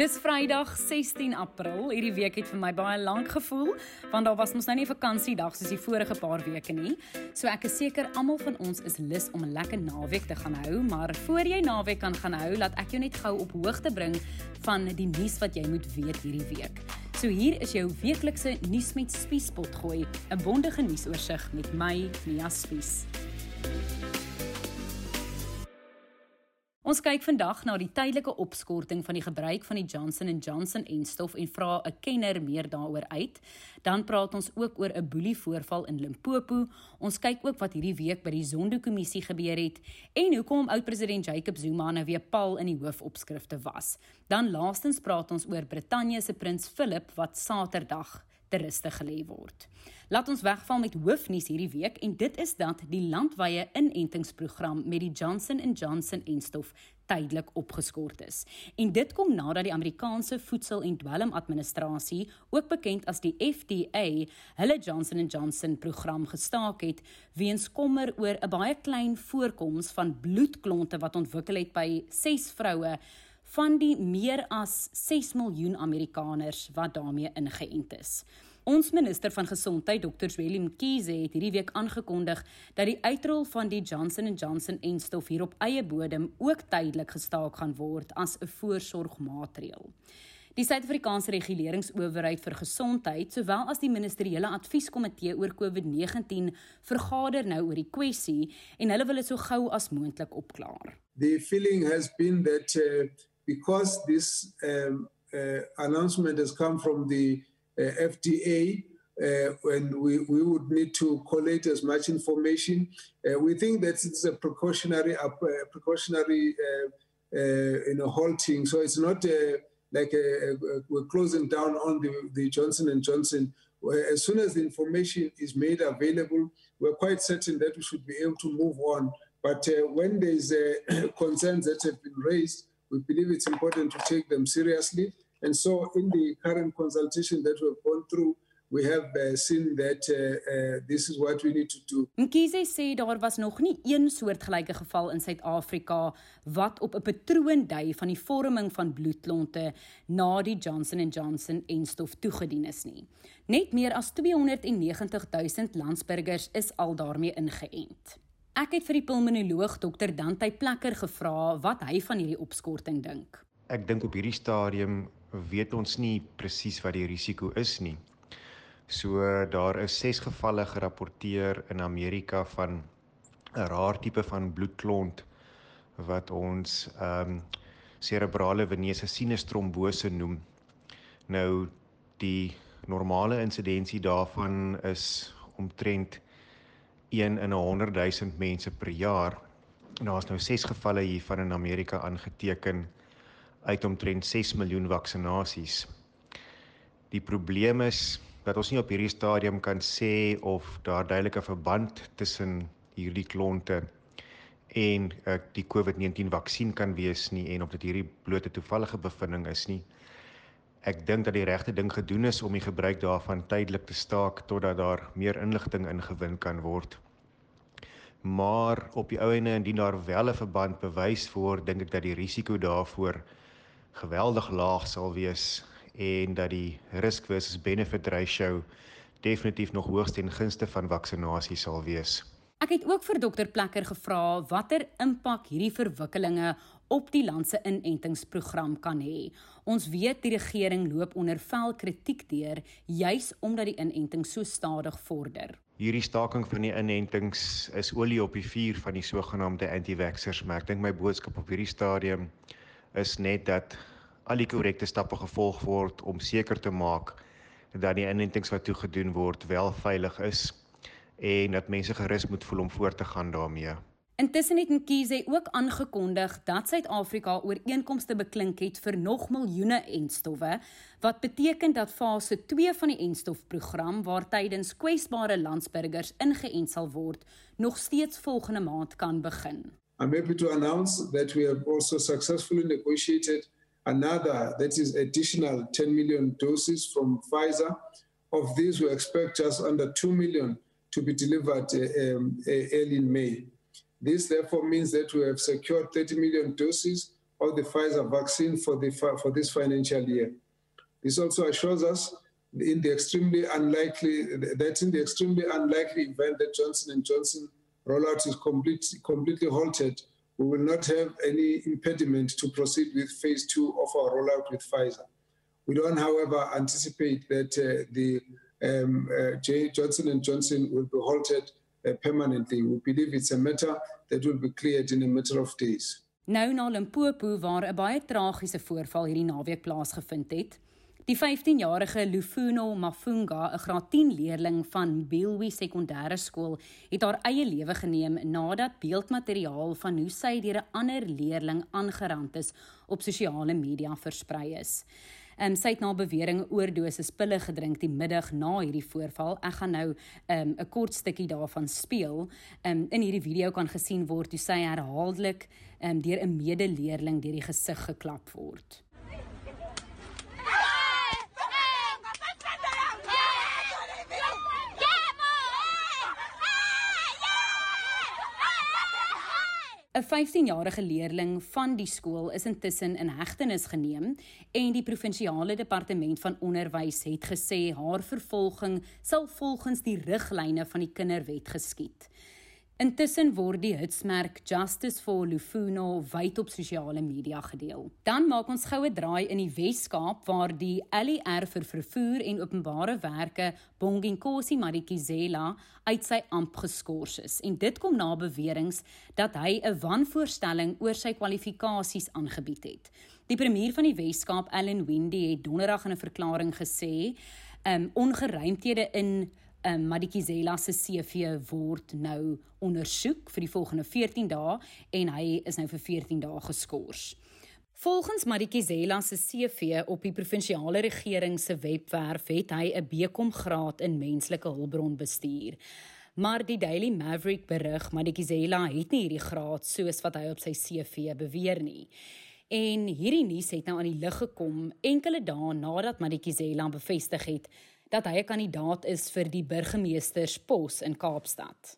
Dis Vrydag 16 April. Hierdie week het vir my baie lank gevoel want daar was mos nou nie vakansiedag soos die vorige paar weke nie. So ek is seker almal van ons is lus om 'n lekker naweek te gaan hou, maar voor jy naweek kan gaan hou, laat ek jou net gou op hoogte bring van die nuus wat jy moet weet hierdie week. So hier is jou weeklikse nuus met Spiespot gooi, 'n bondige nuusoorseig met my, Nia Spies. Ons kyk vandag na die tydelike opskorting van die gebruik van die Johnson & Johnson enstof en vra 'n kenner meer daaroor uit. Dan praat ons ook oor 'n boelie voorval in Limpopo. Ons kyk ook wat hierdie week by die Zondo-kommissie gebeur het en hoekom oud-president Jacob Zuma nou weer paal in die hoofopskrifte was. Dan laastens praat ons oor Brittanje se prins Philip wat Saterdag te ruste gelê word. Laat ons wegval met hoofnuus hierdie week en dit is dat die landwyse inentingsprogram met die Johnson & Johnson enstof tydelik opgeskort is. En dit kom nadat die Amerikaanse Voedsel- en Dwelmadministrasie, ook bekend as die FDA, hulle Johnson & Johnson program gestaak het weens kommer oor 'n baie klein voorkoms van bloedklonte wat ontwikkel het by 6 vroue van die meer as 6 miljoen Amerikaners wat daarmee ingeënt is. Ons minister van gesondheid, Dr. Zweli Mkhize, het hierdie week aangekondig dat die uitrol van die Johnson & Johnson enstof hier op eie bodem ook tydelik gestaak gaan word as 'n voorsorgmaatreël. Die Suid-Afrikaanse Reguleringsowerheid vir Gesondheid, sowel as die Ministeriële Advieskomitee oor COVID-19, vergader nou oor die kwessie en hulle wil dit so gou as moontlik opklaar. The feeling has been that uh, because this um, uh, announcement has come from the uh, FDA, uh, and we, we would need to collate as much information. Uh, we think that it's a precautionary, uh, precautionary, uh, you know, halting. So it's not like a, a, we're closing down on the, the Johnson and Johnson. As soon as the information is made available, we're quite certain that we should be able to move on. But when there's concerns that have been raised, we believe it's important to take them seriously. And so, in the current consultation that we've gone through, we have uh, seen that uh, uh, this is what we need to do. Mkhize sê daar was nog nie een soortgelyke geval in Suid-Afrika wat op 'n patroon dui van die vorming van bloedklonte na die Johnson & Johnson enstof toegedien is nie. Net meer as 290 000 landsburgers is al daarmee ingeënt. Ek het vir die pulmonoloog Dr Dante Plekker gevra wat hy van hierdie opskorting dink. Ek dink op hierdie stadium weet ons nie presies wat die risiko is nie. So daar is 6 gevalle gerapporteer in Amerika van 'n raar tipe van bloedklont wat ons ehm um, cerebrale venese sinustrombose noem. Nou die normale insidensie daarvan is omtrent 1 in 'n 100 000 mense per jaar. Daar's nou 6 gevalle hiervan in Amerika aangeteken uit omtrent 6 miljoen vaksinasies. Die probleem is dat ons nie op hierdie stadium kan sê of daar duidelike verband tussen hierdie klonte en uh, die COVID-19 vaksin kan wees nie en of dit hierdie blote toevallige bevinding is nie. Ek dink dat die regte ding gedoen is om die gebruik daarvan tydelik te staak totdat daar meer inligting ingewin kan word. Maar op die ou ene indien daar wel 'n verband bewys word, dink ek dat die risiko daarvoor geweldig laag sal wees en dat die risk versus benefit ratio definitief nog hoogst ten gunste van vaksinasie sal wees. Ek het ook vir dokter Plekker gevra watter impak hierdie verwikkelinge op die land se inentingsprogram kan hê. Ons weet die regering loop onder vel kritiek deur juis omdat die inenting so stadig vorder. Hierdie staking van die inentings is olie op die vuur van die sogenaamde anti-vaxxers, maar ek dink my boodskap op hierdie stadium is net dat al die korrekte stappe gevolg word om seker te maak dat die inentings wat toegedoen word wel veilig is en dat mense gerus moet voel om voort te gaan daarmee. Intussen het Mkhize ook aangekondig dat Suid-Afrika ooreenkomste beklink het vir nog miljoene enstowwe wat beteken dat fase 2 van die enstofprogram waar tydens kwesbare landsburgers ingeënt sal word nog steeds volgende maand kan begin. I'm happy to announce that we have also successfully negotiated another, that is additional 10 million doses from Pfizer. Of these, we expect just under 2 million to be delivered uh, um, uh, early in May. This therefore means that we have secured 30 million doses of the Pfizer vaccine for, the, for this financial year. This also assures us in the extremely unlikely that in the extremely unlikely event that Johnson & Johnson rollout is complete, completely halted, we will not have any impediment to proceed with phase two of our rollout with Pfizer. We don't, however, anticipate that uh, the um, uh. Johnson & Johnson will be halted permanently. We believe it's a matter that will be cleared in a matter of days. Nou na Limpopo waar 'n baie tragiese voorval hierdie naweek plaasgevind het, Die 15-jarige Lufuno Mafunga, 'n graad 10 leerling van Bilwi Sekondêre Skool, het haar eie lewe geneem nadat beeldmateriaal van hoe sy deur 'n ander leerling aangerand is op sosiale media versprei is. Ehm um, sy het na bewering oordosis pille gedrink die middag na hierdie voorval. Ek gaan nou ehm, 'n um, kort stukkie daarvan speel. Um, in hierdie video kan gesien word hoe sy herhaaldelik um, deur 'n medeleerling deur die gesig geklap word. 'n 15-jarige leerling van die skool is intussen in hegtenis geneem en die provinsiale departement van onderwys het gesê haar vervolging sal volgens die riglyne van die kinderwet geskied. Intussen word die hitsmerk Justice for Lufuno wyd op sosiale media gedeel. Dan maak ons goue draai in die Wes-Kaap waar die LER vir vervoer en openbare werke Bonginkosi Madikizela uit sy amp geskort is. En dit kom na beweringe dat hy 'n wanvoorstelling oor sy kwalifikasies aangebied het. Die premier van die Wes-Kaap, Allan Windey, het donderdag in 'n verklaring gesê, um ongeruimthede in um, Madikizela se CV word nou ondersoek vir die volgende 14 dae en hy is nou vir 14 dae geskort. Volgens Madikizela se CV op die provinsiale regering se webwerf het hy 'n BCom graad in menslike hulpbronbestuur. Maar die Daily Maverick berig Madikizela het nie hierdie graad soos wat hy op sy CV beweer nie. En hierdie nuus het nou aan die lig gekom enkele dae nadat Madikizela bevestig het dat hy 'n kandidaat is vir die burgemeesterspos in Kaapstad.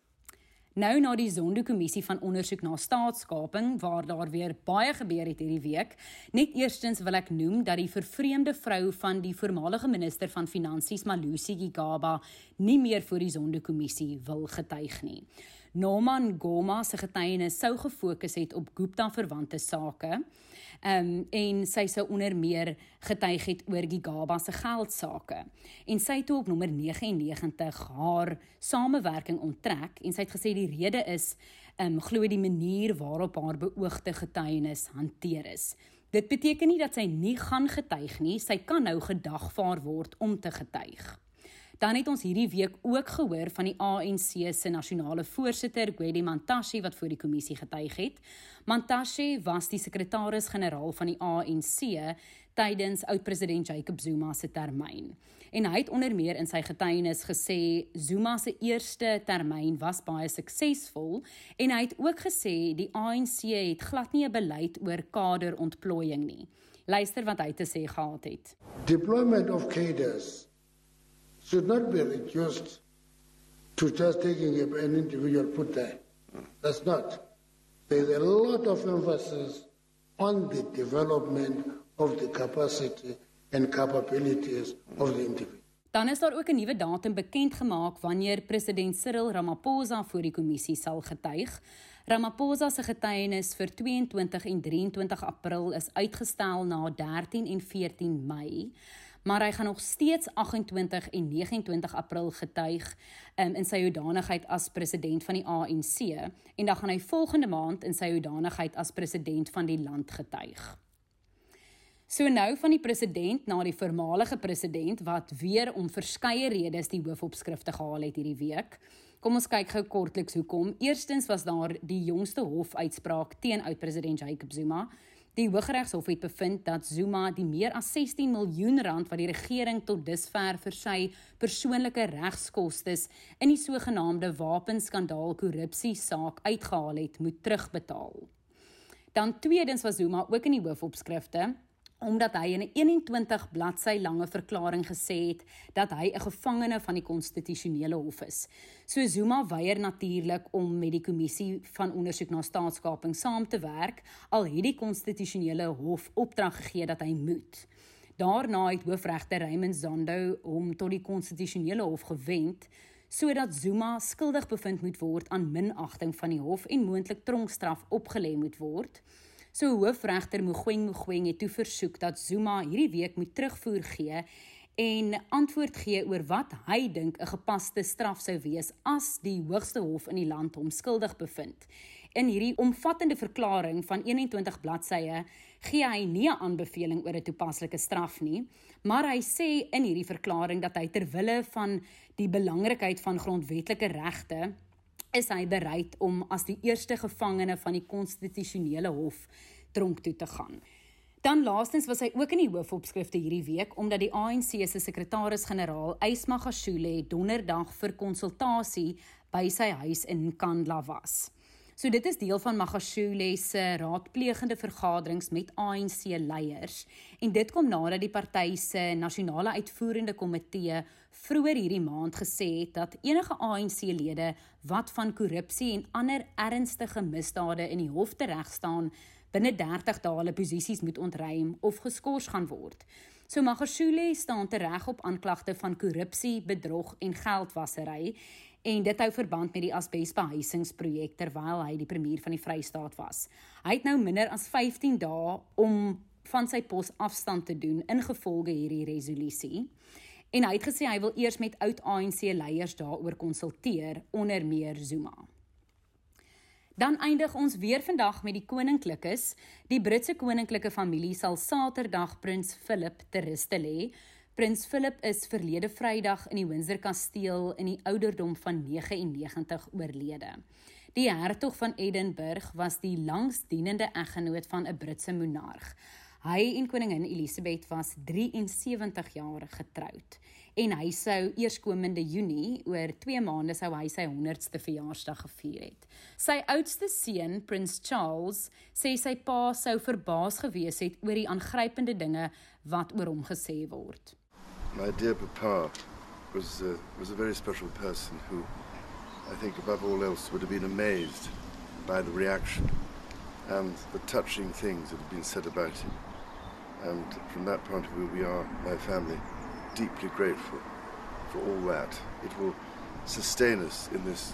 Nou na die Zondo-kommissie van ondersoek na staatskaping waar daar weer baie gebeur het hierdie week, net eerstens wil ek noem dat die vervreemde vrou van die voormalige minister van finansies Malusi Gigaba nie meer voor die Zondo-kommissie wil getuig nie. Norman Goma se getuienis sou gefokus het op Gupta verwante sake. Ehm um, en sy sou onder meer getuig het oor Gigaba se geldsaake. En sy het op nommer 99 haar samewerking onttrek en sy het gesê die rede is ehm um, glo die manier waarop haar beoogde getuienis hanteer is. Dit beteken nie dat sy nie gaan getuig nie, sy kan nou gedagvaar word om te getuig. Dan het ons hierdie week ook gehoor van die ANC se nasionale voorsitter, Gwedi Mantashe wat voor die kommissie getuig het. Mantashe was die sekretaris-generaal van die ANC tydens oud-president Jacob Zuma se termyn. En hy het onder meer in sy getuienis gesê Zuma se eerste termyn was baie suksesvol en hy het ook gesê die ANC het glad nie 'n beleid oor kaderontplooiing nie. Luister wat hy te sê gehad het. Deployment of cadres should not be reduced to just taking an individual put there. That's not. There's a lot of emphasis on the development of the capacity and capabilities of the individual. Dan is daar ook 'n nuwe datum bekend gemaak wanneer president Cyril Ramaphosa voor die kommissie sal getuig. Ramaphosa se getuienis vir 22 en 23 April is uitgestel na 13 en 14 Mei maar hy gaan nog steeds 28 en 29 April getuig um, in sy hoedanigheid as president van die ANC en dan gaan hy volgende maand in sy hoedanigheid as president van die land getuig. So nou van die president na die voormalige president wat weer om verskeie redes die hoofopskrifte gehaal het hierdie week. Kom ons kyk gou kortliks hoekom. Eerstens was daar die jongste hofuitspraak teen oud-president Jacob Zuma Die Hooggeregshof het bevind dat Zuma die meer as 16 miljoen rand wat die regering tot dusver vir sy persoonlike regskoste in die sogenaamde wapenskandaal korrupsie saak uitgehaal het, moet terugbetaal. Dan tweedens was Zuma ook in die hoofopskrifte omdat hy in 'n 21 bladsy lange verklaring gesê het dat hy 'n gevangene van die konstitusionele hof is. So Zuma weier natuurlik om met die kommissie van ondersoek na staatskaping saam te werk, al het die konstitusionele hof opdrag gegee dat hy moet. Daarna het hoofregter Raymond Zondo hom tot die konstitusionele hof gewend sodat Zuma skuldig bevind moet word aan minagting van die hof en moontlik tronkstraf opgelê moet word. So hoofregter Mogoeng Mogoeng het toe versoek dat Zuma hierdie week moet terugvoer gee en antwoord gee oor wat hy dink 'n gepaste straf sou wees as die hoogste hof in die land hom skuldig bevind. In hierdie omvattende verklaring van 21 bladsye gee hy nie 'n aanbeveling oor 'n toepaslike straf nie, maar hy sê in hierdie verklaring dat hy ter wille van die belangrikheid van grondwetlike regte is hy bereid om as die eerste gevangene van die konstitusionele hof tronk toe te gaan. Dan laastens was hy ook in die hoofopskrifte hierdie week omdat die ANC se sekretaris-generaal, Ysma Gashule, donderdag vir konsultasie by sy huis in Kandla was. So dit is deel van Magashule se raadplegende vergaderings met ANC leiers en dit kom nadat die party se nasionale uitvoerende komitee vroeër hierdie maand gesê het dat enige ANC-lede wat van korrupsie en ander ernstige misdade in die hof teregstaan binne 30 dae hulle posisies moet ontruim of geskort gaan word. So Magashule staan tereg op aanklagte van korrupsie, bedrog en geldwasery en dit hou verband met die asbesbehuisingsprojek terwyl hy die premier van die Vrystaat was. Hy het nou minder as 15 dae om van sy pos afstand te doen ingevolge hierdie resolusie. En hy het gesê hy wil eers met oud ANC leiers daaroor konsulteer onder meer Zuma. Dan eindig ons weer vandag met die koninklikes. Die Britse koninklike familie sal Saterdag prins Philip ter ruste lê. Prins Philip is verlede Vrydag in die Windsor Kasteel in die ouderdom van 99 oorlede. Die hertog van Edinburgh was die langsdienende eggenoot van 'n Britse monarg. Hy en koningin Elisabeth was 73 jaar getroud en hy sou eerskomende Junie oor 2 maande sou hy sy 100ste verjaarsdag gevier het. Sy oudste seun, Prins Charles, sê sy pa sou verbaas gewees het oor die aangrypende dinge wat oor hom gesê word. My dear papa was uh, was a very special person who I think above all else would have been amazed by the reaction and the touching things that have been said about him. And from that point of view, we are, my family, deeply grateful for all that. It will sustain us in this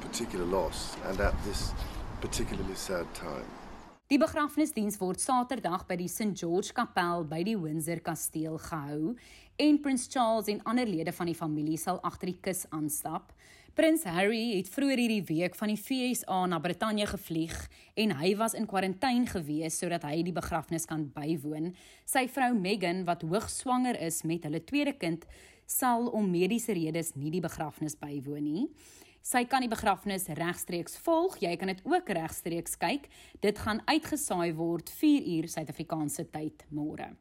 particular loss and at this particularly sad time. Die begrafnisdiens word Saterdag by die St George Kapel by die Windsor Kasteel gehou en Prins Charles en ander lede van die familie sal agter die kus aanstap. Prins Harry het vroeër hierdie week van die FSA na Brittanje gevlieg en hy was in kwarantyne gewees sodat hy die begrafnis kan bywoon. Sy vrou Meghan wat hoogswanger is met hulle tweede kind, sal om mediese redes nie die begrafnis bywoon nie. Sy kan die begrafnis regstreeks volg. Jy kan dit ook regstreeks kyk. Dit gaan uitgesaai word 4 uur Suid-Afrikaanse tyd môre.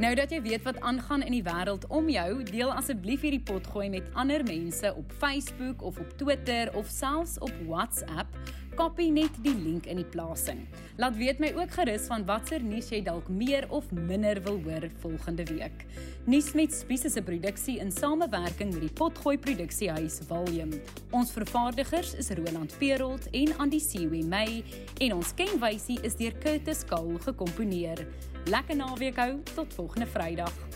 Nou dat jy weet wat aangaan in die wêreld om jou, deel asseblief hierdie potgooi met ander mense op Facebook of op Twitter of selfs op WhatsApp kopie net die link in die plasing. Laat weet my ook gerus van watter nuus jy dalk meer of minder wil hoor volgende week. Nuus met Spies se produksie in samewerking met die Potgooi Produksiehuis William. Ons vervaardigers is Roland Perolt en Andy Siwe May en ons kenwysie is deur Curtis Kaul gekomponeer. Lekker naweek hou tot volgende Vrydag.